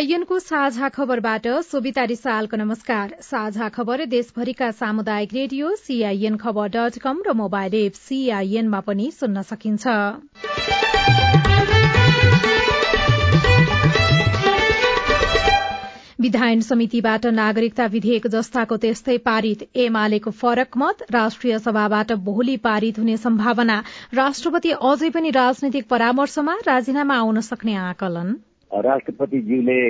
सीआईएनको साझा खबरबाट सोभिता रिसालको नमस्कार। साझा खबर देशभरिका सामुदायिक radio CIN Khabar dot com र मोबाइल एप सीआईएनमा पनि सुन्न सकिन्छ। विधायन समितिबाट नागरिकता विधेयक जस्ताको त्यस्तै पारित। एमालेको फरक मत राष्ट्रिय सभाबाट भोलि पारित हुने सम्भावना। राष्ट्रपति अझै पनि राजनैतिक परामर्शमा राजीनामा आउन सक्ने आकलन। राष्ट्रपतिज्यूले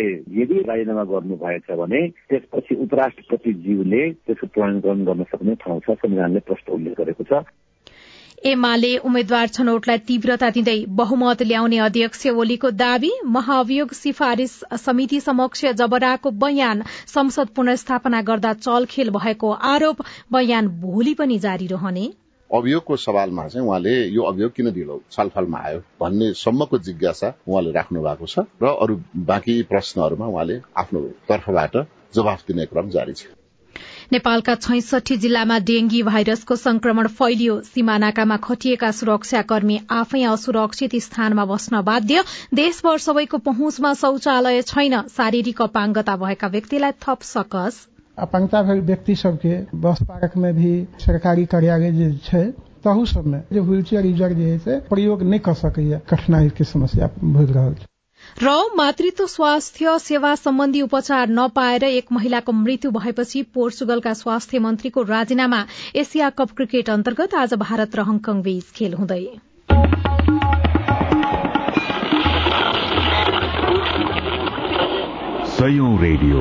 यदि राजीनामा गर्नुभएछ भने त्यसपछि उपराष्ट्रपतिज्यूले त्यसको प्रणयन गर्न सक्ने ठाउँ छ संविधानले प्रश्न उल्लेख गरेको छ। एमाले उम्मेद्वार छनौटलाई तीव्रता दिँदै बहुमत ल्याउने अध्यक्ष ओलीको दावी महाभियोग सिफारिश समिति समक्ष जबराको बयान संसद पुनर्स्थापना गर्दा चलखेल भएको आरोप बयान भोलि पनि जारी रहने। अभियोगको सवालमा चाहिँ उहाँले यो अभियोग किन ढिलो छलफलमा आयो भन्ने सम्मको जिज्ञासा उहाँले राख्नु भएको छ र अरू बाँकी प्रश्नहरूमा उहाँले आफ्नो तर्फबाट जवाफ दिने क्रम जारी छ। नेपालका छैसठी जिल्लामा डेंगी भाइरसको संक्रमण फैलियो। सीमानाकामा खटिएका सुरक्षाकर्मी आफै असुरक्षित स्थानमा बस्न बाध्य। देशभर सबैको पहुँचमा शौचालय छैन। शारीरिक अपाङ्गता भएका व्यक्तिलाई थप सकस अपाङ्गता व्यक्ति सबके बस पार्क में भी सरकारी कार्यालय जे छै तहू सबमे जे व्हील चेयर यूजर जे है प्रयोग नहीं कर सकैया कठिनाई के समस्या भोग रहल छै। र मातृत्व स्वास्थ्य सेवा सम्बन्धी उपचार नपाएर एक महिलाको मृत्यु भएपछि पोर्चुगलका स्वास्थ्य मन्त्रीको राजीनामा एसिया कप क्रिकेट अन्तर्गत आज भारत र हङकङ बीच खेल हुँदै। रेडियो।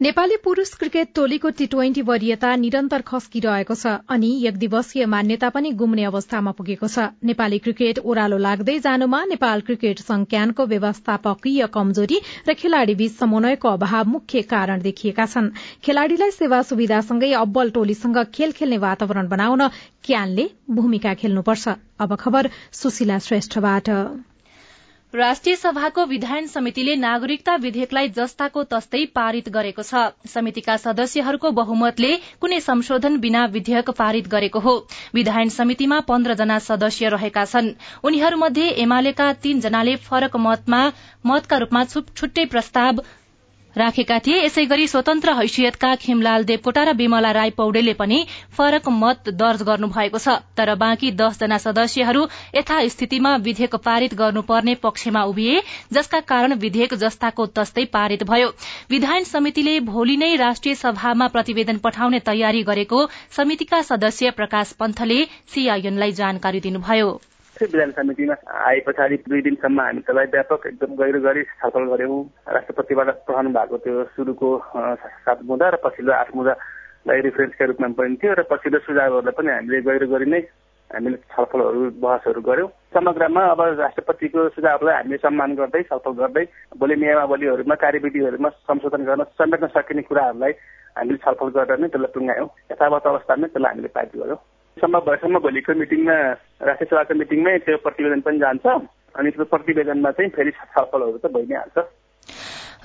नेपाली पुरूष क्रिकेट टोलीको टी ट्वेन्टी वरियता निरन्तर खस्किरहेको छ अनि एक दिवसीय मान्यता पनि गुम्ने अवस्थामा पुगेको छ। नेपाली क्रिकेट ओह्रालो लाग्दै जानुमा नेपाल क्रिकेट संज्ञानको व्यवस्थापकीय कमजोरी र खेलाड़ीबीच समन्वयको अभाव मुख्य कारण देखिएका छन्। खेलाड़ीलाई सेवा सुविधासँगै अब्बल टोलीसँग खेल खेल्ने वातावरण बनाउन क्यानले भूमिका खेल्नुपर्छ अब खबर सुशीला श्रेष्ठबाट राष्ट्रिय सभाको विधायन समितिले नागरिकता विधेयकलाई जस्ताको तस्तै पारित गरेको छ। समितिका सदस्यहरूको बहुमतले कुनै संशोधन बिना विधेयक पारित गरेको हो। विधायन समितिमा पन्ध्र जना सदस्य रहेका छन्। उनीहरूमध्ये एमालेका तीनजनाले फरक मतका रूपमा छुट्टै प्रस्ताव राखेका थिए। यसै गरी स्वतन्त्र हैसियतका खेमलाल देवकोटा र विमला राई पौडेलले पनि फरक मत दर्ज गर्नु भएको छ। तर बाँकी दसजना सदस्यहरू यथास्थितिमा विधेयक पारित गर्नुपर्ने पक्षमा उभिए जसका कारण विधेयक जस्ताको तस्तै पारित भयो। विधायन समितिले भोलि नै राष्ट्रिय सभामा प्रतिवेदन पठाउने तयारी गरेको समितिका सदस्य प्रकाश पन्थले सीआईएनलाई जानकारी दिनुभयो। विधान समितिमा आए पछाडि दुई दिनसम्म हामी त्यसलाई व्यापक एकदम गहिरो गरी छलफल गऱ्यौँ राष्ट्रपतिबाट पठाउनु भएको त्यो सुरुको सात मुद्दा र पछिल्लो आठ मुद्दालाई रिफरेन्सका रूपमा पनि थियो र पछिल्लो सुझावहरूलाई पनि हामीले गहिरो गरी नै हामीले छलफलहरू बहसहरू गऱ्यौँ समग्रमा अब राष्ट्रपतिको सुझावलाई हामीले सम्मान गर्दै छलफल गर्दै भोलि नियमावलीहरूमा कार्यविधिहरूमा संशोधन गर्न समेट्न सकिने कुराहरूलाई हामीले छलफल गरेर नै त्यसलाई टुङ्गायौँ यथावत अवस्थामै त्यसलाई हामीले पारित गऱ्यौँ सम्भव भएसम्म भोलिको मिटिङमा राष्ट्रिय सभाको मिटिङमै त्यो प्रतिवेदन पनि जान्छ। अनि त्यो प्रतिवेदनमा चाहिँ फेरि छलफलहरू त भइ नै हाल्छ।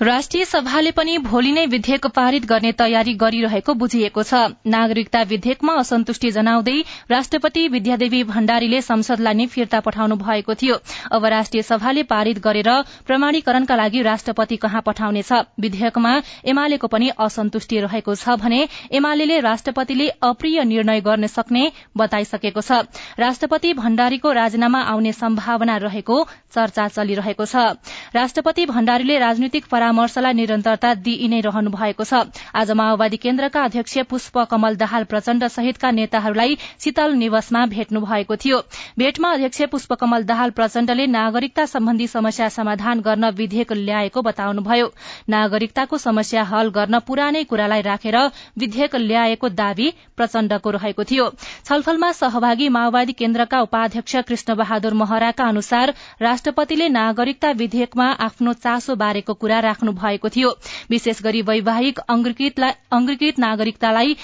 राष्ट्रिय सभाले पनि भोलि नै विधेयक पारित गर्ने तयारी गरिरहेको बुझिएको छ। नागरिकता विधेयकमा असन्तुष्टि जनाउँदै राष्ट्रपति विद्यादेवी भण्डारीले संसदलाई नै फिर्ता पठाउनु भएको थियो। अब राष्ट्रिय सभाले पारित गरेर प्रमाणीकरणका लागि राष्ट्रपति कहाँ पठाउनेछ? विधेयकमा एमालेको पनि असन्तुष्टि रहेको छ भने एमाले राष्ट्रपतिले अप्रिय निर्णय गर्न सक्ने बताइसकेको छ। राष्ट्रपति भण्डारीको राजीनामा आउने सम्भावना रहेको चर्चा चलिरहेको छ। राष्ट्रपति भण्डारीले राजनीतिक परामर्शलाई निरन्तरता दिइ नै रहनु भएको छ। आज माओवादी केन्द्रका अध्यक्ष पुष्प कमल दाहाल प्रचण्ड सहितका नेताहरूलाई शीतल निवासमा भेट्नु भएको थियो। भेटमा अध्यक्ष पुष्पकमल दाहाल प्रचण्डले नागरिकता सम्बन्धी समस्या समाधान गर्न विधेयक ल्याएको बताउनुभयो। नागरिकताको समस्या हल गर्न पुरानै कुरालाई राखेर विधेयक ल्याएको दावी प्रचण्डको रहेको थियो। छलफलमा सहभागी माओवादी केन्द्रका उपाध्यक्ष कृष्ण बहादुर महराका अनुसार राष्ट्रपतिले नागरिकता विधेयकमा आफ्नो चासो बारेको कुरा राख्नु भएको थियो। विशेष गरी वैवाहिक अंगीकृत नागरिकतालाई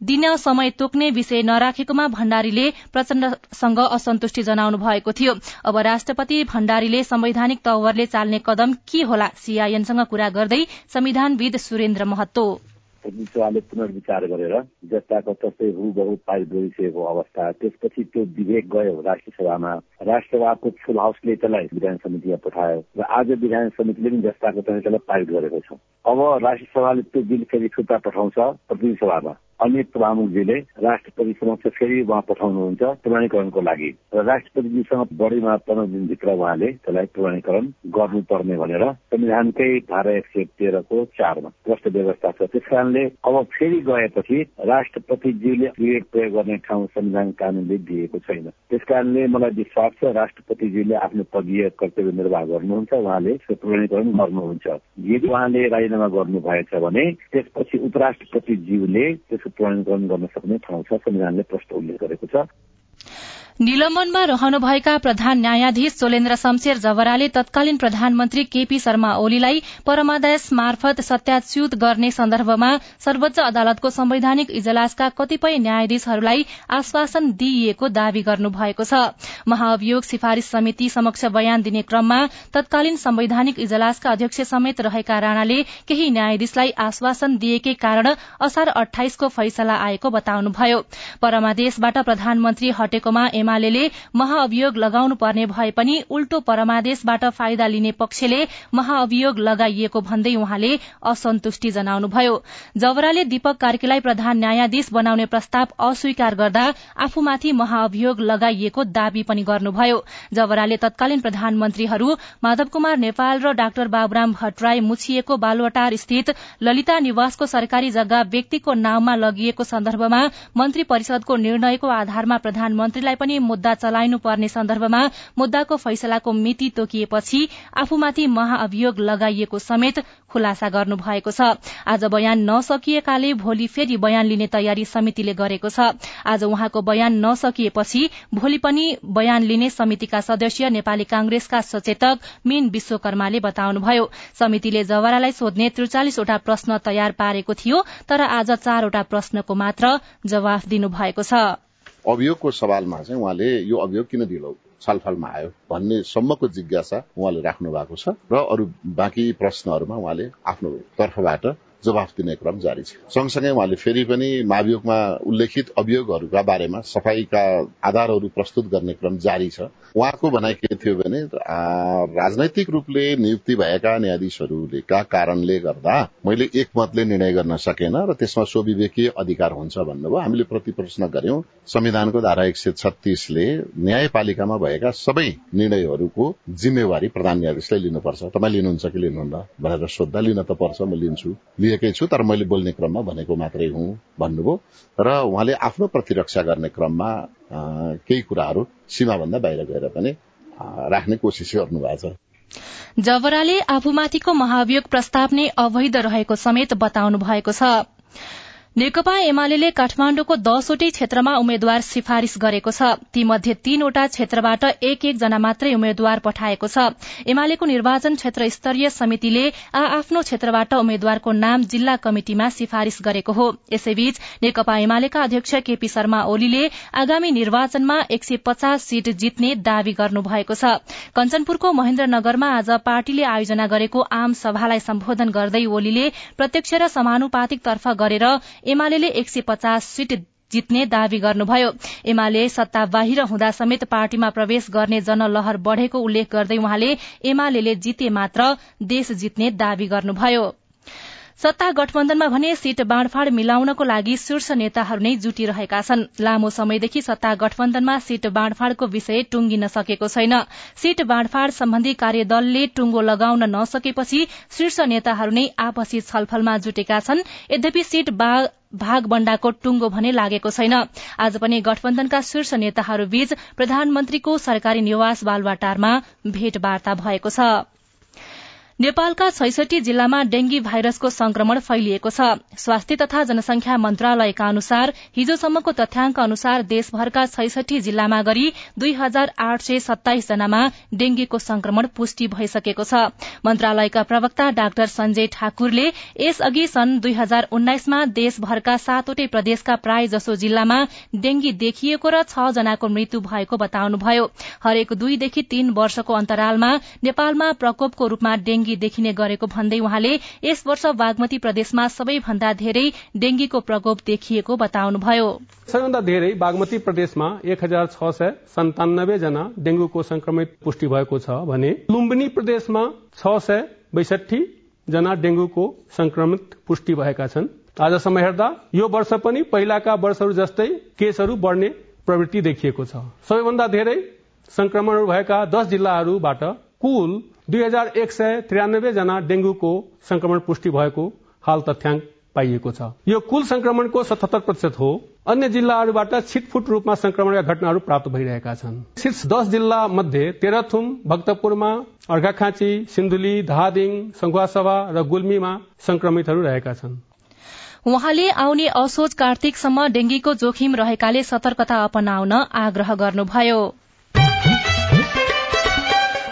दिन समय तोक्ने विषय नराखेकोमा भण्डारीले प्रचण्डसँग असन्तुष्टि जनाउनु भएको थियो। अब राष्ट्रपति भण्डारीले संवैधानिक तवरले चाल्ने कदम के होला? सीआईएनसँग कुरा गर्दै संविधानविद सुरेन्द्र महतो। सभाले पुनर्विचार गरेर जस्ताको तस्तै बहु पारित गरिसकेको अवस्था त्यसपछि त्यो विधेयक गयो राष्ट्रिय सभामा राष्ट्रसभाको फुल हाउसले त्यसलाई विधान समितिमा पठायो र आज विधान समितिले पनि जस्ताको तस्तै त्यसलाई पारित गरेको छ अब राष्ट्रिय सभाले त्यो बिल फेरि फिर्ता पठाउँछ प्रतिनिधि सभामा अनित प्रमुखजीले राष्ट्रपति समक्ष फेरि उहाँ पठाउनुहुन्छ प्रमाणीकरणको लागि। र राष्ट्रपतिजीसँग बढीमा पन्ध्र दिनभित्र उहाँले त्यसलाई प्रमाणीकरण गर्नुपर्ने भनेर संविधानकै धारा एक सय तेह्रको चारमा प्रष्ट व्यवस्था छ। त्यस कारणले अब फेरि गएपछि राष्ट्रपतिज्यूले विवेक प्रयोग गर्ने ठाउँ संविधान कानूनले दिएको छैन। त्यस कारणले मलाई विश्वास छ राष्ट्रपतिज्यूले आफ्नो पदीय कर्तव्य निर्वाह गर्नुहुन्छ उहाँले प्रमाणीकरण गर्नुहुन्छ। यदि उहाँले राजीनामा गर्नु भएछ भने त्यसपछि उपराष्ट्रपतिज्यूले त्यसको प्रमाणीकरण गर्न सक्ने ठाउँ छ संविधानले प्रष्ट उल्लेख गरेको छ निलम्बनमा रहनुभएका प्रधान न्यायाधीश सोलेन्द्र शमशेर जवराले तत्कालीन प्रधानमन्त्री केपी शर्मा ओलीलाई परमादेश मार्फत सत्याच्युत गर्ने सन्दर्भमा सर्वोच्च अदालतको संवैधानिक इजलासका कतिपय न्यायाधीशहरूलाई आश्वासन दिइएको दावी गर्नुभएको छ। महाअभियोग सिफारिश समिति समक्ष बयान दिने क्रममा तत्कालीन संवैधानिक इजलासका अध्यक्ष समेत रहेका राणाले केही न्यायाधीशलाई आश्वासन दिएकै कारण असार अठाइसको फैसला आएको बताउनुभयो। परमादेशबाट प्रधानमन्त्री हटेकोमा एमाले महाअभियोग लगाउनु पर्ने भए पनि उल्टो परमादेशबाट फाइदा लिने पक्षले महाअभियोग लगाइएको भन्दै उहाँले असन्तुष्टि जनाउनुभयो। जवराले दीपक कार्कीलाई प्रधान न्यायाधीश बनाउने प्रस्ताव अस्वीकार गर्दा आफूमाथि महाअभियोग लगाइएको दावी पनि गर्नुभयो। जवराले तत्कालीन प्रधानमन्त्रीहरू माधव कुमार नेपाल र डाक्टर बाबुराम भट्टराई मुछिएको बालुवाटार स्थित ललिता निवासको सरकारी जग्गा व्यक्तिको नाममा लगिएको सन्दर्भमा मन्त्री परिषदको निर्णयको आधारमा प्रधानमन्त्रीलाई पनि मुद्दा चलाइनु पर्ने सन्दर्भमा मुद्दाको फैसलाको मिति तोकिएपछि आफूमाथि महाअभियोग लगाइएको समेत खुलासा गर्नुभएको छ। आज बयान नसकिएकाले भोलि फेरि बयान लिने तयारी समितिले गरेको छ। आज उहाँको बयान नसकिएपछि भोलि पनि बयान लिने समितिका सदस्य नेपाली कांग्रेसका सचेतक मीन विश्वकर्माले बताउनुभयो। समितिले जवरालाई सोध्ने त्रिचालिसवटा प्रश्न तयार पारेको थियो तर आज चारवटा प्रश्नको मात्र जवाफ दिनुभएको छ। अभियोगको सवालमा चाहिँ उहाँले यो अभियोग किन दिलो छलफलमा आयो भन्ने सम्मको जिज्ञासा उहाँले राख्नु भएको छ र अरू बाँकी प्रश्नहरूमा उहाँले आफ्नो तर्फबाट जवाफ दिने क्रम जारी छ। सँगसँगै उहाँले फेरि पनि महाभियोगमा उल्लेखित अभियोगहरूका बारेमा सफाईका आधारहरू प्रस्तुत गर्ने क्रम जारी छ। उहाँको भनाइ के थियो भने राजनैतिक रूपले नियुक्ति भएका न्यायाधीशहरूले का कारणले गर्दा मैले एक मतले निर्णय गर्न सकेन र त्यसमा स्वविवेकीय अधिकार हुन्छ भन्नुभयो। हामीले प्रति प्रश्न गर्यौं संविधानको धारा एक सय छत्तीसले न्यायपालिकामा भएका सबै निर्णयहरूको जिम्मेवारी प्रधान न्यायाधीशले लिनुपर्छ। तपाईँ लिनुहुन्छ कि लिनुहुन्न भनेर सोद्धा लिन त पर्छ म लिन्छु। लिएकै छु तर मैले बोल्ने क्रममा भनेको मात्रै हुँ भन्नुभयो। र उहाँले आफ्नो प्रतिरक्षा गर्ने क्रममा केही कुराहरू सीमाभन्दा बाहिर गएर पनि राख्ने कोसिस गर्नुभएको छ। जवराले आफूमाथिको महाभियोग प्रस्ताव नै अवैध रहेको समेत बताउनु भएको छ। नेकपा एमाले काठमाण्डुको दसवटै क्षेत्रमा उम्मेद्वार सिफारिश गरेको छ। तीमध्ये तीनवटा क्षेत्रबाट एक एक जना मात्रै उम्मेद्वार पठाएको छ। एमालेको निर्वाचन क्षेत्र स्तरीय समितिले आ आफ्नो क्षेत्रबाट उम्मेद्वारको नाम जिल्ला कमिटिमा सिफारिश गरेको हो। यसैबीच नेकपा एमालेका अध्यक्ष केपी शर्मा ओलीले आगामी निर्वाचनमा एक सय पचास सीट जित्ने दावी गर्नुभएको छ। कञ्चनपुरको महेन्द्रनगरमा आज पार्टीले आयोजना गरेको आम सभालाई सम्बोधन गर्दै ओलीले प्रत्यक्ष र समानुपातिक तर्फ गरेर एमाले एक सय पचास सीट जित्ने दावी गर्नुभयो। एमाले सत्ता बाहिर हुँदा समेत पार्टीमा प्रवेश गर्ने जनलहर बढ़ेको उल्लेख गर्दै उहाँले एमाले जिते मात्र देश जित्ने दावी गर्नुभयो। सत्ता गठबन्धनमा भने सीट बाँडफाँड मिलाउनको लागि शीर्ष नेताहरू नै जुटिरहेका छन्। लामो समयदेखि सत्ता गठबन्धनमा सीट बाँडफाँडको विषय टुंगिन सकेको छैन। सीट बाँडफाँड सम्बन्धी कार्यदलले टुंगो लगाउन नसकेपछि शीर्ष नेताहरू नै आपसी छलफलमा जुटेका छन्। यद्यपि सीट भागबण्डाको टुंगो भने लागेको छैन। आज पनि गठबन्धनका शीर्ष नेताहरूबीच प्रधानमन्त्रीको सरकारी निवास बालुवाटारमा भेटवार्ता भएको छ। नेपालका छैसठी जिल्लामा डेंगी भाइरसको संक्रमण फैलिएको छ। स्वास्थ्य तथा जनसंख्या मन्त्रालयका अनुसार हिजोसम्मको तथ्याङ्क अनुसार देशभरका छैसठी जिल्लामा गरी दुई हजार आठ सय सत्ताइस जनामा डेंगीको संक्रमण पुष्टि भइसकेको छ। मन्त्रालयका प्रवक्ता डाक्टर संजय ठाकुरले यसअघि सन् दुई हजार उन्नाइसमा देशभरका सातवटै प्रदेशका प्राय जसो जिल्लामा डेंगी देखिएको र छ जनाको मृत्यु भएको बताउनुभयो। हरेक दुईदेखि तीन वर्षको अन्तरालमा नेपालमा प्रकोपको रूपमा डेंगी डेंगी देखिने गरेको भन्दै उहाँले यस वर्ष बागमती प्रदेशमा सबैभन्दा धेरै डेंगीको प्रकोप देखिएको बताउनुभयो। सबैभन्दा धेरै बागमती प्रदेशमा एक हजार छ सय सन्तानब्बे जना डेंगूको संक्रमित पुष्टि भएको छ भने लुम्बिनी प्रदेशमा छ सय बैसठी जना डेंगूको संक्रमित पुष्टि भएका छन्। आजसम्म हेर्दा यो वर्ष पनि पहिलाका वर्षहरू जस्तै केसहरू बढ़ने प्रवृत्ति देखिएको छ। सबैभन्दा धेरै संक्रमणहरू भएका दश जिल्लाहरूबाट कुल दुई हजार एक सय त्रियानब्बे जना डेंगूको संक्रमण पुष्टि भएको हाल तथ्याङ्क पाइएको छ। यो कुल संक्रमणको सतहत्तर प्रतिशत हो। अन्य जिल्लाहरूबाट छिटफुट रूपमा संक्रमणका घटनाहरू प्राप्त भइरहेका छन्। शीर्ष दस जिल्ला मध्ये तेह्रथुम भक्तपुरमा अर्घाखाँची सिन्धुली धादिङ सङ्खुवासभा र गुल्मीमा संक्रमितहरू रहेका छन्। उहाँले आउने असोज कार्तिकसम्म डेंगीको जोखिम रहेकाले सतर्कता अपनाउन आग्रह गर्नुभयो।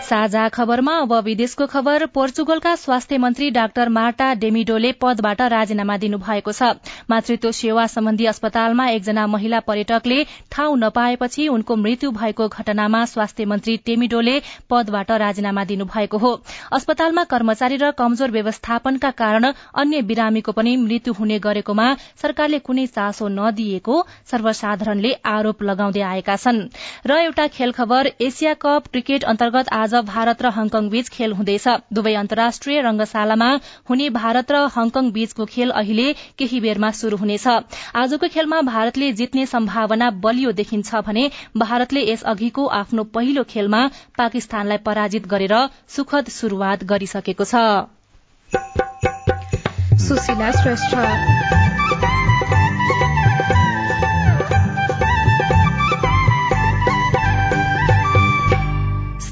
साझा खबरमा अब विदेशको खबर। पोर्चुगलका स्वास्थ्य मन्त्री डाक्टर मार्टा डेमिडोले पदबाट राजीनामा दिनुभएको छ। मातृत्व सेवा सम्बन्धी अस्पतालमा एकजना महिला पर्यटकले ठाउँ नपाएपछि उनको मृत्यु भएको घटनामा स्वास्थ्य मन्त्री टेमिडोले पदबाट राजीनामा दिनुभएको हो। अस्पतालमा कर्मचारी र कमजोर व्यवस्थापनका कारण अन्य बिरामीको पनि मृत्यु हुने गरेकोमा सरकारले कुनै चासो नदिएको सर्वसाधारणले आरोप लगाउँदै आएका छन्। र एउटा खेल खबर एसिया कप क्रिकेट अन्तर्गत आज भारत र हङकङ बीच खेल हुँदैछ। दुवै अन्तर्राष्ट्रिय रंगशालामा हुने भारत र हङकङ बीचको खेल अहिले केही बेरमा शुरू हुनेछ। आजको खेलमा भारतले जित्ने सम्भावना बलियो देखिन्छ भने भारतले यस अघिको आफ्नो पहिलो खेलमा पाकिस्तानलाई पराजित गरेर सुखद शुरूआत गरिसकेको छ।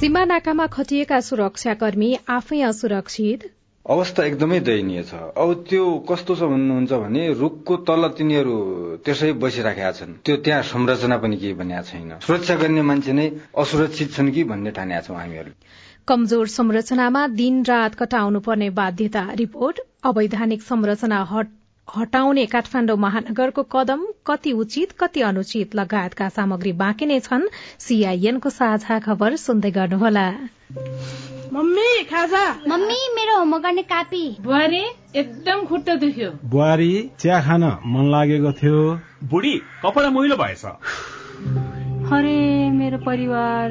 सीमा नाकामा खटिएका सुरक्षाकर्मी आफै असुरक्षित? अवस्था एकदमै दयनीय छ। अब त्यो कस्तो छ भन्नुहुन्छ भने रुखको तल तिनीहरू त्यसै बसिराखेका छन्। त्यो त्यहाँ संरचना पनि केही बनिएको छैन। सुरक्षा गर्ने मान्छे नै असुरक्षित छन् कि भन्ने ठानेका छौँ हामीहरू। कमजोर संरचनामा दिन रात कटाउनु पर्ने बाध्यता। रिपोर्ट अवैधानिक संरचना हट। हटाउने काठमाडौँ महानगरको कदम कति उचित कति अनुचित लगायतका सामग्री बाँकी नै छन् सीआईएनको साझा खबर सुन्दै गर्नुहोला। मम्मी खाजा। मम्मी मेरो होमवर्क गर्ने कापी। बुहारी एकदम खुट्टा दुख्यो। बुहारी चिया खान मन लागेको थियो। बुढी कपडा मैलो भएछ। अरे मेरो परिवार।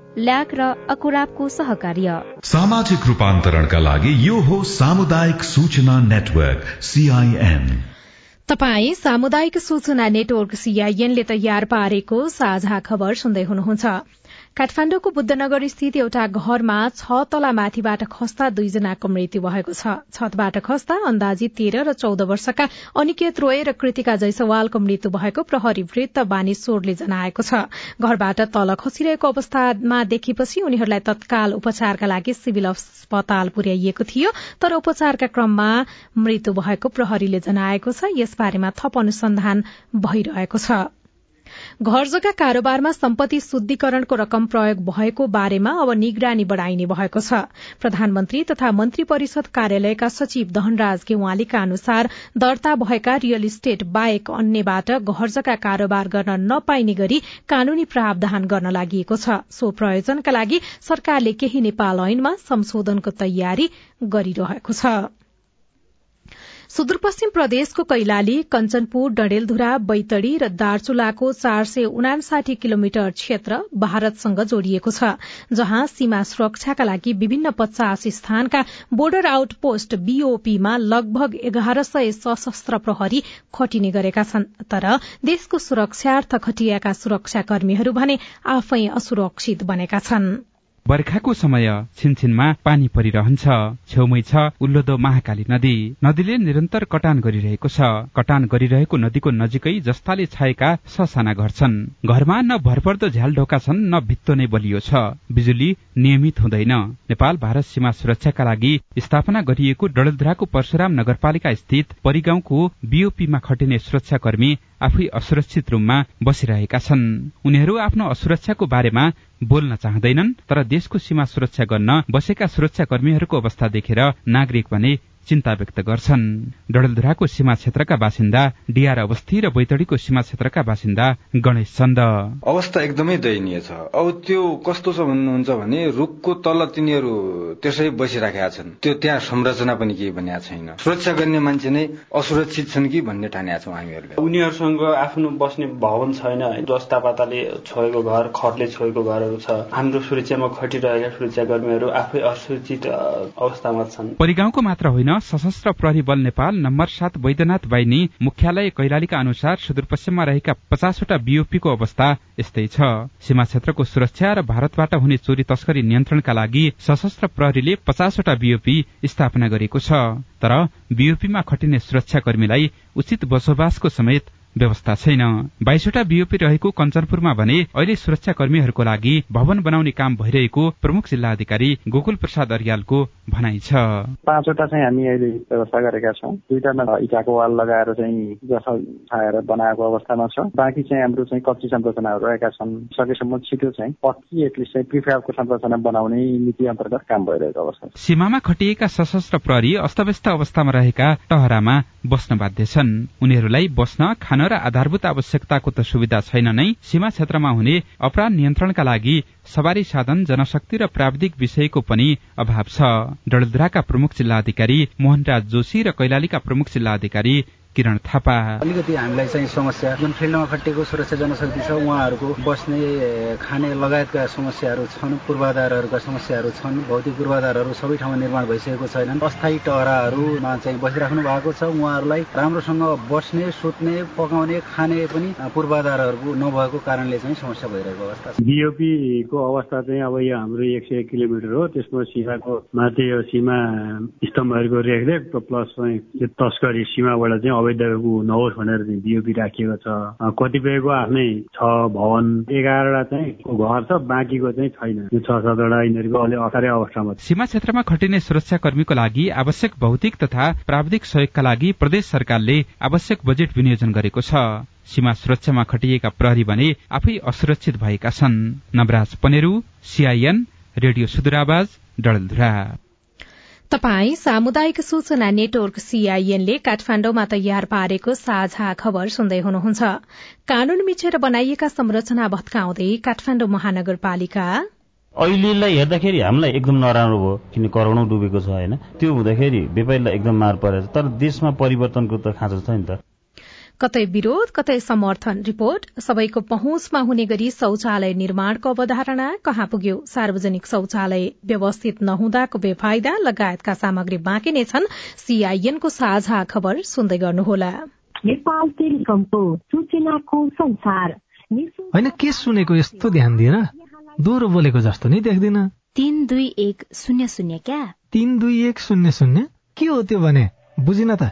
ल्याक र अकुराबको सहकार्य। सामाजिक रूपान्तरणका लागि यो हो सामुदायिक सूचना नेटवर्क सीआईएन तपाई सामुदायिक सूचना नेटवर्क सीआईएनले तयार पारेको साझा खबर सुन्दै हुनुहुन्छ। काठमाण्डुको बुद्धनगर स्थित एउटा घरमा छ तला माथिबाट खस्दा दुईजनाको मृत्यु भएको छ। छतबाट खस्दा अन्दाजी तेह्र र चौध वर्षका अनिकेत रोय र कृतिका जैसवालको मृत्यु भएको प्रहरी वृत्त बानेश्वरले जनाएको छ। घरबाट तल खसिरहेको अवस्थामा देखेपछि उनीहरूलाई तत्काल उपचारका लागि सिविल अस्पताल पुर्याइएको थियो तर उपचारका क्रममा मृत्यु भएको प्रहरीले जनाएको छ। यसबारेमा थप अनुसन्धान भइरहेको छ। घर जग्गा कारोबारमा सम्पत्ति शुद्धिकरणको रकम प्रयोग भएको बारेमा अब निगरानी बढ़ाइने भएको छ। प्रधानमन्त्री तथा मन्त्री परिषद कार्यालयका सचिव दहनराज गेवालीका अनुसार दर्ता भएका रियल इस्टेट बाहेक अन्यबाट घर जग्गा कारोबार गर्न नपाइने गरी कानूनी प्रावधान गर्न लागि छ। सो प्रयोजनका लागि सरकारले केही नेपाल ऐनमा संशोधनको तयारी गरिरहेको छ। सुदूरपश्चिम प्रदेशको कैलाली कञ्चनपुर डडेलधुरा बैतडी र दार्चुलाको चार सय उनासाठी किलोमिटर क्षेत्र भारतसँग जोडिएको छ जहाँ सीमा सुरक्षाका लागि विभिन्न पचास स्थानका बोर्डर आउटपोस्ट बीओपीमा लगभग एघार सय सशस्त्र प्रहरी खटिने गरेका छन् तर देशको सुरक्षार्थ खटिएका सुरक्षाकर्मीहरू भने आफै असुरक्षित बनेका छनृ। बर्खाको समय छिनछिनमा पानी परिरहन्छ। छेउमै छ उल्लोदो महाकाली नदी। नदीले निरन्तर कटान गरिरहेको छ। कटान गरिरहेको नदीको नजिकै जस्ताले छाएका ससाना घर छन् घरमा न भरपर्दो झ्याल ढोका छन् न भित्तो नै बलियो छ। बिजुली नियमित हुँदैन। नेपाल भारत सीमा सुरक्षाका लागि स्थापना गरिएको डडेलधुराको परशुराम नगरपालिका स्थित परिगाउँको बीओपीमा खटिने सुरक्षाकर्मी आफै असुरक्षित रूपमा बसिरहेका छन्। उनीहरू आफ्नो असुरक्षाको बारेमा बोल्न चाहँदैनन् तर देशको सीमा सुरक्षा गर्न बसेका सुरक्षा कर्मीहरूको अवस्था देखेर नागरिक भने चिन्ता व्यक्त गर्छन्। डडेलधुराको सीमा क्षेत्रका बासिन्दा डिआर अवस्थी र बैतडीको सीमा क्षेत्रका बासिन्दा गणेश चन्द। अवस्था एकदमै दयनीय छ। अब त्यो कस्तो छ भन्नुहुन्छ भने रुखको तल तिनीहरू त्यसै बसिराखेका छन्। त्यो त्यहाँ संरचना पनि केही बनिएको छैन। सुरक्षा गर्ने मान्छे नै असुरक्षित छन् कि भन्ने ठानेका छौँ हामीहरूले। उनीहरूसँग आफ्नो बस्ने भवन छैन। जस्ता पाताले छोएको घर खरले छोएको घरहरू छ। हाम्रो सुरक्षामा खटिरहेका सुरक्षाकर्मीहरू आफै असुरक्षित अवस्थामा छन्। परिगाउँको मात्र होइन सशस्त्र प्रहरी बल नेपाल नम्बर सात वैद्यनाथ बाहिनी मुख्यालय कैलालीका अनुसार सुदूरपश्चिममा रहेका पचासवटा बीओपीको अवस्था यस्तै छ। सीमा क्षेत्रको सुरक्षा र भारतबाट हुने चोरी तस्करी नियन्त्रणका लागि सशस्त्र प्रहरीले पचासवटा बीओपी स्थापना गरेको छ। तर बीओपीमा खटिने सुरक्षाकर्मीलाई उचित बसोबासको समेत व्यवस्था छैन। बाइसवटा बीओपी रहेको कञ्चनपुरमा भने अहिले सुरक्षा कर्मीहरूको लागि भवन बनाउने काम भइरहेको प्रमुख जिल्ला अधिकारी गोकुल प्रसाद अरियालको भनाइ छ। पाँचवटा चाहिँ हामी अहिले व्यवस्था गरेका छौँ। दुईटामा इटाको वाल लगाएर चाहिँ जसा छाएर बनाएको अवस्थामा छ। बाँकी चाहिँ हाम्रो चाहिँ कच्ची संरचनाहरू रहेका छन्। सकेसम्म छिटो चाहिँ पक्की एटलिस्ट चाहिँ प्रिफ्याबको संरचना बनाउने नीति अन्तर्गत काम भइरहेको अवस्था सीमामा खटिएका सशस्त्र प्रहरी अस्तव्यस्त अवस्थामा रहेका टहरामा बस्न बाध्य छन्। उनीहरूलाई बस्न खान र आधारभूत आवश्यकताको त सुविधा छैन नै सीमा क्षेत्रमा हुने अपराध नियन्त्रणका लागि सवारी साधन जनशक्ति र प्राविधिक विषयको पनि अभाव छ। डलद्राका प्रमुख जिल्ला अधिकारी मोहनराज जोशी र कैलालीका प्रमुख जिल्ला अधिकारी किरण थापा। अलिकति हामीलाई चाहिँ समस्या जुन फिल्डमा खटिएको सुरक्षा जनशक्ति छ उहाँहरूको बस्ने खाने लगायतका समस्याहरू छन् पूर्वाधारहरूका समस्याहरू छन् भौतिक पूर्वाधारहरू सबै ठाउँमा निर्माण भइसकेको छैनन्। अस्थायी टहराहरूमा चाहिँ बसिराख्नु भएको छ। उहाँहरूलाई राम्रोसँग बस्ने सुत्ने पकाउने खाने पनि पूर्वाधारहरूको नभएको कारणले चाहिँ समस्या भइरहेको अवस्था छ। बिओपीको अवस्था चाहिँ अब यो हाम्रो एक सय किलोमिटर हो। त्यसमा सीमाको माथि यो सीमा स्तम्भहरूको रेखदेख प्लस चाहिँ तस्करी सीमाबाट चाहिँ अवैध नहोस् भनेर बिओपी राखिएको छ। कतिपयको आफ्नै छ भवन एघारवटा चाहिँ घर छ बाँकीको चाहिँ छैन। यो छ सातवटा यिनीहरूको अलि अठारै अवस्थामा सीमा क्षेत्रमा खटिने सुरक्षा कर्मीको लागि आवश्यक भौतिक तथा प्राविधिक सहयोगका लागि प्रदेश सरकारले आवश्यक बजेट विनियोजन गरेको छ। सीमा सुरक्षामा खटिएका प्रहरी भने आफै असुरक्षित भएका छन्। नवराज पनेरू सीआईएन रेडियो सुदूरावाज डलधुरा तपाई सामुदायिक सूचना नेटवर्क सीआईएनले काठमाण्डुमा तयार पारेको साझा खबर सुन्दै हुनुहुन्छ। कानून मिचेर बनाइएका संरचना भत्काउँदै काठमाण्डु महानगरपालिका। अहिलेलाई हेर्दाखेरि हामीलाई एकदम नराम्रो भयो किन करोडौँ डुबेको छ होइन? त्यो हुँदाखेरि व्यापारीलाई एकदम मार परेछ तर देशमा परिवर्तनको त खाँचो छ नि त। कतै विरोध कतै समर्थन रिपोर्ट सबैको पहुँचमा हुने गरी शौचालय निर्माणको अवधारणा कहाँ पुग्यो? सार्वजनिक शौचालय व्यवस्थित नहुँदाको बेफाइदा लगायतका सामग्री बाँकी नै छन्। सीआईएनको साझा खबर सुन्दै गर्नुहोला। नेपाल टेलिकमको सूचनाको संसार। होइन के सुनेको यस्तो ध्यान दिएर दोहोरो बोलेको जस्तो नि देख्दिन। तीन दुई एक शून्य शून्य क्या? तीन दुई एक शून्य शून्य? के हो त्यो भने? बुझिन त।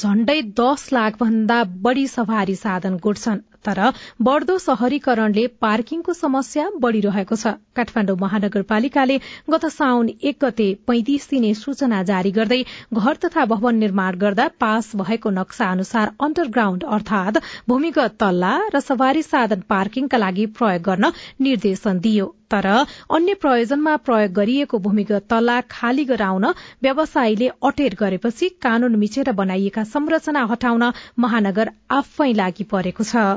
झण्डै दस लाख भन्दा बढ़ी सवारी साधन गुड्छन् तर बढ़दो शहरीकरणले पार्किङको समस्या बढ़िरहेको छ। काठमाडौँ महानगरपालिकाले गत साउन एक गते पैंतिस दिने सूचना जारी गर्दै घर तथा भवन निर्माण गर्दा पास भएको नक्सा अनुसार अण्डरग्राउण्ड अर्थात भूमिगत तल्ला र सवारी साधन पार्किङका लागि प्रयोग गर्न निर्देशन दियो। तर अन्य प्रयोजनमा प्रयोग गरिएको भूमिगत तल्ला खाली गराउन व्यवसायीले अटेर गरेपछि कानून मिचेर बनाइएका संरचना हटाउन महानगर आफै लागि परेको छ।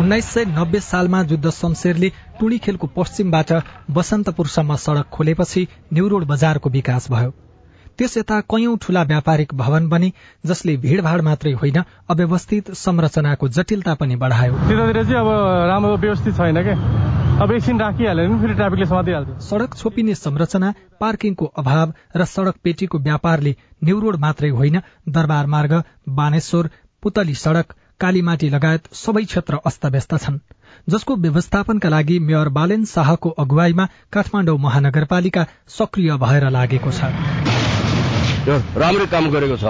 उन्नाइस सय नब्बे सालमा जुद्ध शमशेरले टुणी खेलको पश्चिमबाट बसन्तपुरसम्म सड़क खोलेपछि न्यूरोड बजारको विकास भयो। त्यस यता कैयौं ठूला व्यापारिक भवन बने जसले भीड़भाड़ मात्रै होइन अव्यवस्थित संरचनाको जटिलता पनि बढ़ायो। त्यतातिर चाहिँ अब राम्रो व्यवस्थित छैन अब एकछिन राखिहाल्यो भने फेरि ट्राफिकले समातिहाल्छ। सड़क छोपिने संरचना पार्किङको अभाव र सड़क पेटीको व्यापारले न्यूरोड मात्रै होइन दरबार मार्ग बानेश्वर पुतली सड़क कालीमाटी लगायत सबै क्षेत्र अस्तव्यस्त छन्। जसको व्यवस्थापनका लागि मेयर बालेन शाहको अगुवाईमा काठमाडौँ महानगरपालिका सक्रिय भएर लागेको छ। राम्रै काम गरेको छ।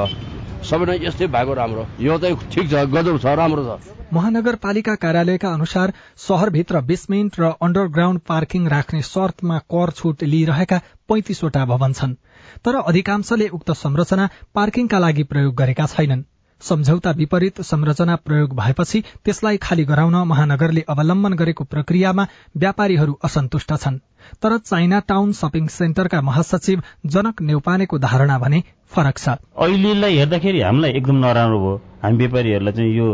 सबै यस्तै भएको राम्रो। यो चाहिँ ठिक छ गजब छ राम्रो छ। महानगरपालिका कार्यालयका अनुसार शहरभित्र बेसमेन्ट र अण्डरग्राउण्ड पार्किङ राख्ने शर्तमा कर छूट लिइरहेका पैंतिसवटा भवन छन्। तर अधिकांशले उक्त संरचना पार्किङका लागि प्रयोग गरेका छैनन्। सम्झौता विपरीत संरचना प्रयोग भएपछि त्यसलाई खाली गराउन महानगरले अवलम्बन गरेको प्रक्रियामा व्यापारीहरू असन्तुष्ट छन्। तर चाइना टाउन सपिङ सेन्टरका महासचिव जनक नेउपानेको धारणा भने फरक छ। अहिलेलाई हेर्दाखेरि हामीलाई एकदम नराम्रो भयो। हामी व्यापारीहरूलाई चाहिँ यो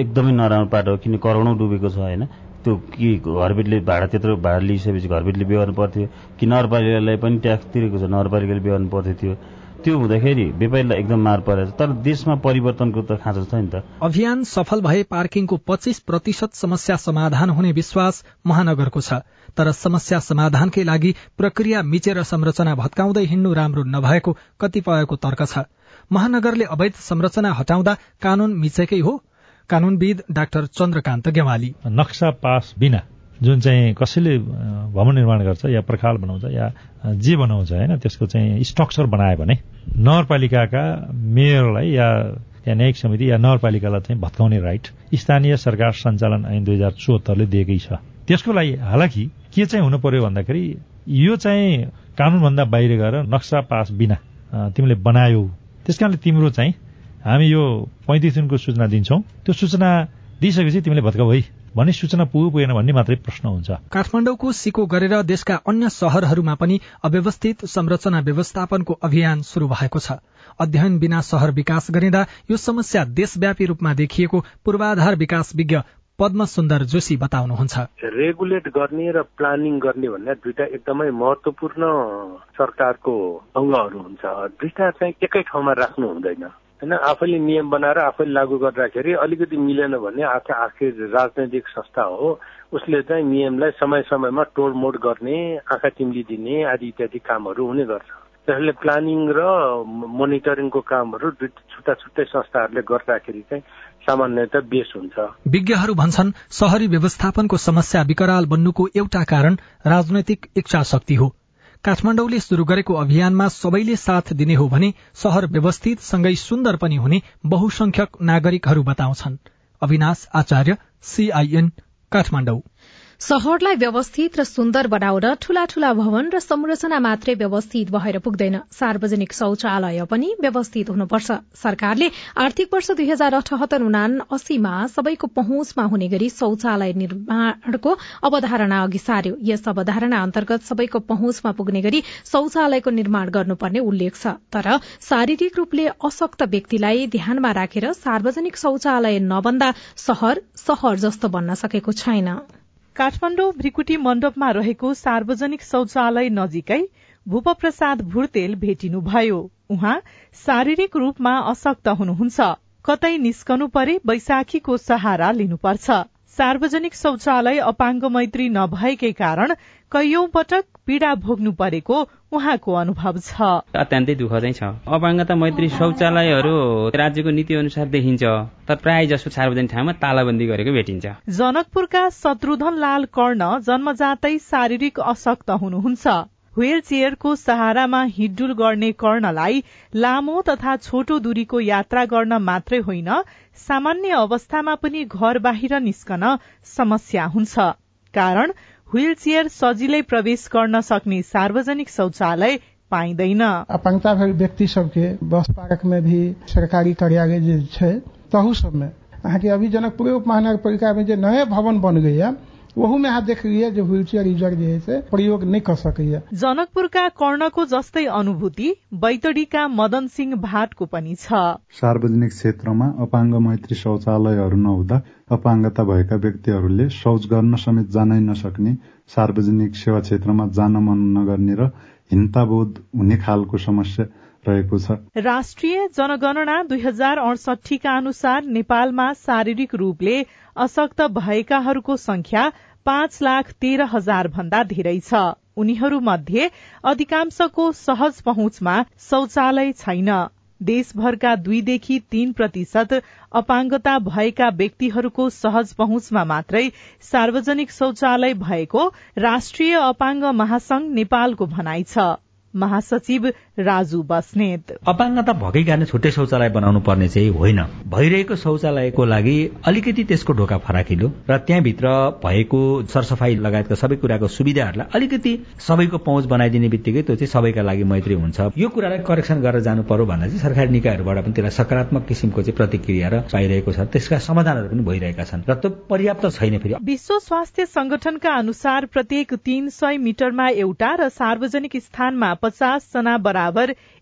एकदमै नराम्रो पाटो किन करोडौँ डुबेको छ होइन? त्यो कि घरबेटले भाडा त्यत्रो भाडा लिइसकेपछि घरबेटले बेहोर्नु पर्थ्यो। कि नगरपालिकालाई पनि ट्याक्स तिरेको छ नगरपालिकाले बेहोर्नु पर्थ्यो थियो त्यो हुँदाखेरि व्यापारीलाई एकदम मार परेछ। तर देशमा परिवर्तनको त खाँचो छ नि त। अभियान सफल भए पार्किङको पच्चीस प्रतिशत समस्या समाधान हुने विश्वास महानगरको छ। तर समस्या समाधानकै लागि प्रक्रिया मिचेर संरचना भत्काउँदै हिँड्नु राम्रो नभएको कतिपयको तर्क छ। महानगरले अवैध संरचना हटाउँदा कानून मिचेकै हो। कानूनविद डाक्टर चन्द्रकान्त गेवाली। नक्सा पास बिना। जुन चाहिँ कसैले भवन निर्माण गर्छ या प्रखाल बनाउँछ या जे बनाउँछ होइन त्यसको चाहिँ स्ट्रक्चर बनायो भने नगरपालिकाका मेयरलाई या या न्यायिक समिति या नगरपालिकालाई चाहिँ भत्काउने राइट स्थानीय सरकार सञ्चालन ऐन दुई हजार चौहत्तरले दिएकै छ। त्यसको लागि हालाकि के चाहिँ हुनु पर्यो भन्दाखेरि यो चाहिँ कानूनभन्दा बाहिर गएर नक्सा पास बिना तिमीले बनायौ। त्यस कारणले तिम्रो चाहिँ हामी यो पैँतिस दिनको सूचना दिन्छौ। त्यो सूचना दिइसकेपछि तिमीले भत्काउ है। भन्ने सूचना पुग्यो पुगेन भन्ने मात्रै प्रश्न हुन्छ। काठमाडौँको सिको गरेर देशका अन्य शहरहरूमा पनि अव्यवस्थित संरचना व्यवस्थापनको अभियान शुरू भएको छ। अध्ययन बिना शहर विकास गरिँदा यो समस्या देशव्यापी रूपमा देखिएको पूर्वाधार विकास विज्ञ पद्म सुन्दर जोशी बताउनुहुन्छ। रेगुलेट गर्ने र प्लानिङ गर्ने भन्ने दुइटा एकदमै महत्वपूर्ण सरकारको अङ्गहरू हुन्छ। दुइटा चाहिँ एकै ठाउँमा राख्नु हुँदैन। होइन आफैले नियम बनाएर आफैले लागू गर्दाखेरि अलिकति मिलेन भने आखिर आखिर राजनैतिक संस्था हो उसले चाहिँ नियमलाई समय समयमा तोडमोड गर्ने आँखा तिम्ली दिने आदि इत्यादि कामहरू हुने गर्छ। त्यसले प्लानिङ र मोनिटरिङको कामहरू छुट्टा छुट्टै संस्थाहरूले गर्दाखेरि चाहिँ सामान्यतः बेस हुन्छ। विज्ञहरू भन्छन् शहरी व्यवस्थापनको समस्या विकराल बन्नुको एउटा कारण राजनैतिक इच्छा शक्ति हो। काठमाडौँले शुरू गरेको अभियानमा सबैले साथ दिने हो भने शहर व्यवस्थित सँगै सुन्दर पनि हुने बहुसंख्यक नागरिकहरू बताउँछन्। अविनाश आचार्य सीआईएन काठमाडौँ। शहरलाई व्यवस्थित र सुन्दर बनाउन ठूला ठूला भवन र संरचना मात्रै व्यवस्थित भएर पुग्दैन। सार्वजनिक शौचालय पनि व्यवस्थित हुनुपर्छ। सरकारले आर्थिक वर्ष दुई हजार अठहत्तर उना अस्सीमा सबैको पहुँचमा हुने गरी शौचालय निर्माणको अवधारणा अघि सार्यो। यस अवधारणा अन्तर्गत सबैको पहुँचमा पुग्ने गरी शौचालयको निर्माण गर्नुपर्ने उल्लेख छ। तर शारीरिक रूपले अशक्त व्यक्तिलाई ध्यानमा राखेर सार्वजनिक शौचालय नबन्दा शहर शहर जस्तो बन्न सकेको छैन। काठमाडौँ भ्रिकुटी मण्डपमा रहेको सार्वजनिक शौचालय नजिकै भूपप्रसाद भुर्तेल भेटिनुभयो उहाँ शारीरिक रूपमा अशक्त हुनुहुन्छ। कतै निस्कनु परे बैशाखीको सहारा लिनुपर्छ। सार्वजनिक शौचालय अपाङ्ग मैत्री नभएकै कारण कैयौं पटक पीड़ा भोग्नु परेको उहाँको अनुभव छ। अत्यन्तै दुःख चाहिँ छ। अपाङ्गता मैत्री शौचालयहरू राज्यको नीति अनुसार देखिन्छ तर प्राय जसो सार्वजनिक ठाउँमा तालाबन्दी गरेको भेटिन्छ। जनकपुरका शत्रुधन लाल कर्ण जन्मजातै शारीरिक अशक्त हुनुहुन्छ। व्हील चेयरको सहारामा हिडडुल गर्ने कर्णलाई लामो तथा छोटो दूरीको यात्रा गर्न मात्रै होइन सामान्य अवस्थामा पनि घर बाहिर निस्कन समस्या हुन्छ। कारण व्हील चेयर सजिलै प्रवेश गर्न सक्ने सार्वजनिक शौचालय पाइँदैन। अपंगता व्यक्ति सबके बस पार्क भी सरकारी कार्यालय जे छै तहू सबमे। अहाँके अभी जनकपुर जे नए भवन बन गइया अहाँ देखलिए जे व्हील चेयर यूजर जे है से प्रयोग नहीं सकैया जनकपुरका कर्णको जस्तै अनुभूति बैतडीका मदन सिंह भाटको पनि छ। सार्वजनिक क्षेत्रमा अपाङ्ग मैत्री शौचालयहरू नहुँदा अपाङ्गता भएका व्यक्तिहरूले शौच गर्न समेत जानै नसक्ने सार्वजनिक सेवा क्षेत्रमा जान मन नगर्ने र हिंताबोध हुने खालको समस्या रहेको छ। राष्ट्रिय जनगणना दुई हजार अडसठीका अनुसार नेपालमा शारीरिक रूपले अशक्त भएकाहरूको संख्या पाँच लाख तेह्र हजार भन्दा धेरै छ। उनीहरू मध्ये अधिकांशको सहज पहुँचमा शौचालय छैन। देशभरका दुईदेखि तीन प्रतिशत अपाङ्गता भएका व्यक्तिहरूको सहज पहुँचमा मात्रै सार्वजनिक शौचालय भएको राष्ट्रिय अपाङ्ग महासंघ नेपालको भनाइ छ। महासचिव राजु बस्नेत। अपाङ्गता भएकै कारण छुट्टै शौचालय बनाउनु पर्ने चाहिँ होइन। भइरहेको शौचालयको लागि अलिकति त्यसको ढोका फराकिलो र त्यहाँभित्र भएको सरसफाई लगायतका सबै कुराको सुविधाहरूलाई अलिकति सबैको पहुँच बनाइदिने बित्तिकै त्यो चाहिँ सबैका लागि मैत्री हुन्छ। यो कुरालाई करेक्सन गरेर जानु पर्यो भन्दा चाहिँ सरकारी निकायहरूबाट पनि त्यसलाई सकारात्मक किसिमको चाहिँ प्रतिक्रिया र पाइरहेको छ। त्यसका समाधानहरू पनि भइरहेका छन्। र त्यो पर्याप्त छैन फेरि। विश्व स्वास्थ्य संगठनका अनुसार प्रत्येक तीन सय मिटरमा एउटा र सार्वजनिक स्थानमा पचास जना बराबर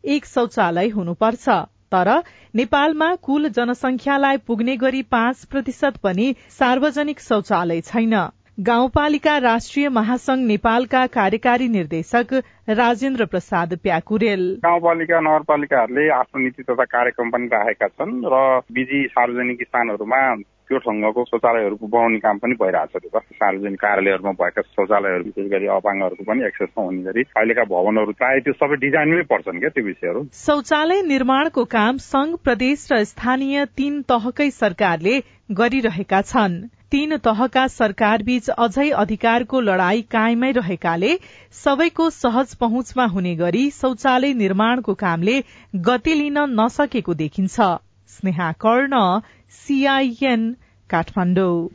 एक शौचालय हुनुपर्छ। तर नेपालमा कुल जनसंख्यालाई पुग्ने गरी पाँच प्रतिशत पनि सार्वजनिक शौचालय छैन। गाउँपालिका राष्ट्रिय महासंघ नेपालका कार्यकारी निर्देशक राजेन्द्र प्रसाद प्याकुरेल। गाउँपालिका नगरपालिकाहरूले आफ्नो नीति तथा कार्यक्रम पनि राखेका छन् र बिजी सार्वजनिक स्थानहरूमा त्यो ढङ्गको शौचालयहरूको बनाउने काम पनि भइरहेछ त्यो सार्वजनिक कार्यालयहरूमा भएका शौचालयहरू विशेष गरी अपाङ्गहरूको पनि एक्सेसमा हुने गरी अहिलेका भवनहरू प्रायः त्यो सबै डिजाइनमै पर्छन् क्या त्यो विषयहरू। शौचालय निर्माणको काम संघ प्रदेश र स्थानीय तीन तहकै सरकारले गरिरहेका छन्। तीन तहका सरकारबीच अझै अधिकारको लड़ाई कायमै रहेकाले सबैको सहज पहुँचमा हुने गरी शौचालय निर्माणको कामले गति लिन नसकेको देखिन्छ। स्नेहा कर्ण सीआईएन काठमाडौँ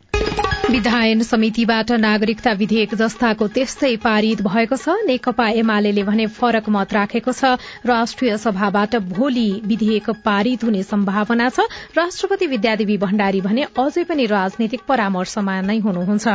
विधायन समितिबाट नागरिकता विधेयक जस्ताको त्यस्तै पारित भएको छ। नेकपा एमाले भने फरक मत राखेको छ। राष्ट्रिय सभाबाट भोलि विधेयक पारित हुने सम्भावना छ। राष्ट्रपति विद्यादेवी भण्डारी भने अझै पनि राजनीतिक परामर्शमा नै हुनुहुन्छ।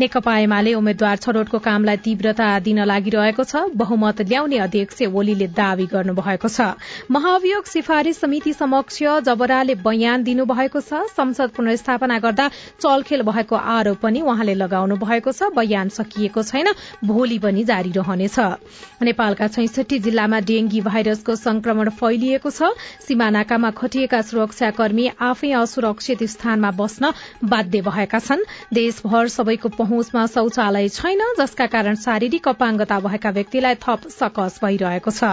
नेकपा एमाले उम्मेद्वार छनौटको कामलाई तीव्रता दिन लागिरहेको छ। बहुमत ल्याउने अध्यक्ष ओलीले दावी गर्नुभएको छ। महाभियोग सिफारिश समिति समक्ष जबराले बयान दिनुभएको छ। संसद पुनर्स्थापना गर्दा चलखेल भएको आरोप पनि उहाँले लगाउनु भएको छ बयान सकिएको छैन भोलि पनि जारी रहनेछ। नेपालका छैसठी जिल्लामा डेंगी भाइरसको संक्रमण फैलिएको छ। सीमानाकामा खटिएका सुरक्षाकर्मी आफै असुरक्षित स्थानमा बस्न बाध्य भएका छन्। देशभर सबैको पहुँचमा शौचालय छैन जसका कारण शारीरिक अपाङ्गता भएका व्यक्तिलाई थप सकस भइरहेको छ।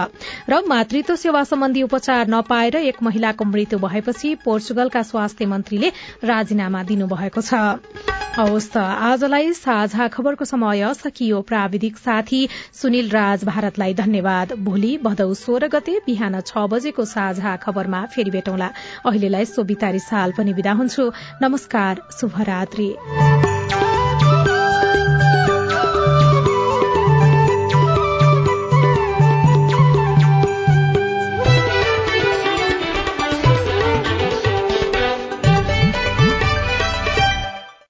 र मातृत्व सेवा सम्बन्धी उपचार नपाएर एक महिलाको मृत्यु भएपछि पोर्चुगलका स्वास्थ्य मन्त्रीले राजीनामा दिनुभएको छ। हवस् त। आजलाई साझा खबरको समय सकियो प्राविधिक साथी सुनिल राज भारतलाई धन्यवाद। भोलि भदौ सोह्र गते बिहान छ बजेको साझा खबरमा फेरि भेटौँला। अहिलेलाई सोभितारी साल पनि विदा हुन्छु। नमस्कार शुभरात्री।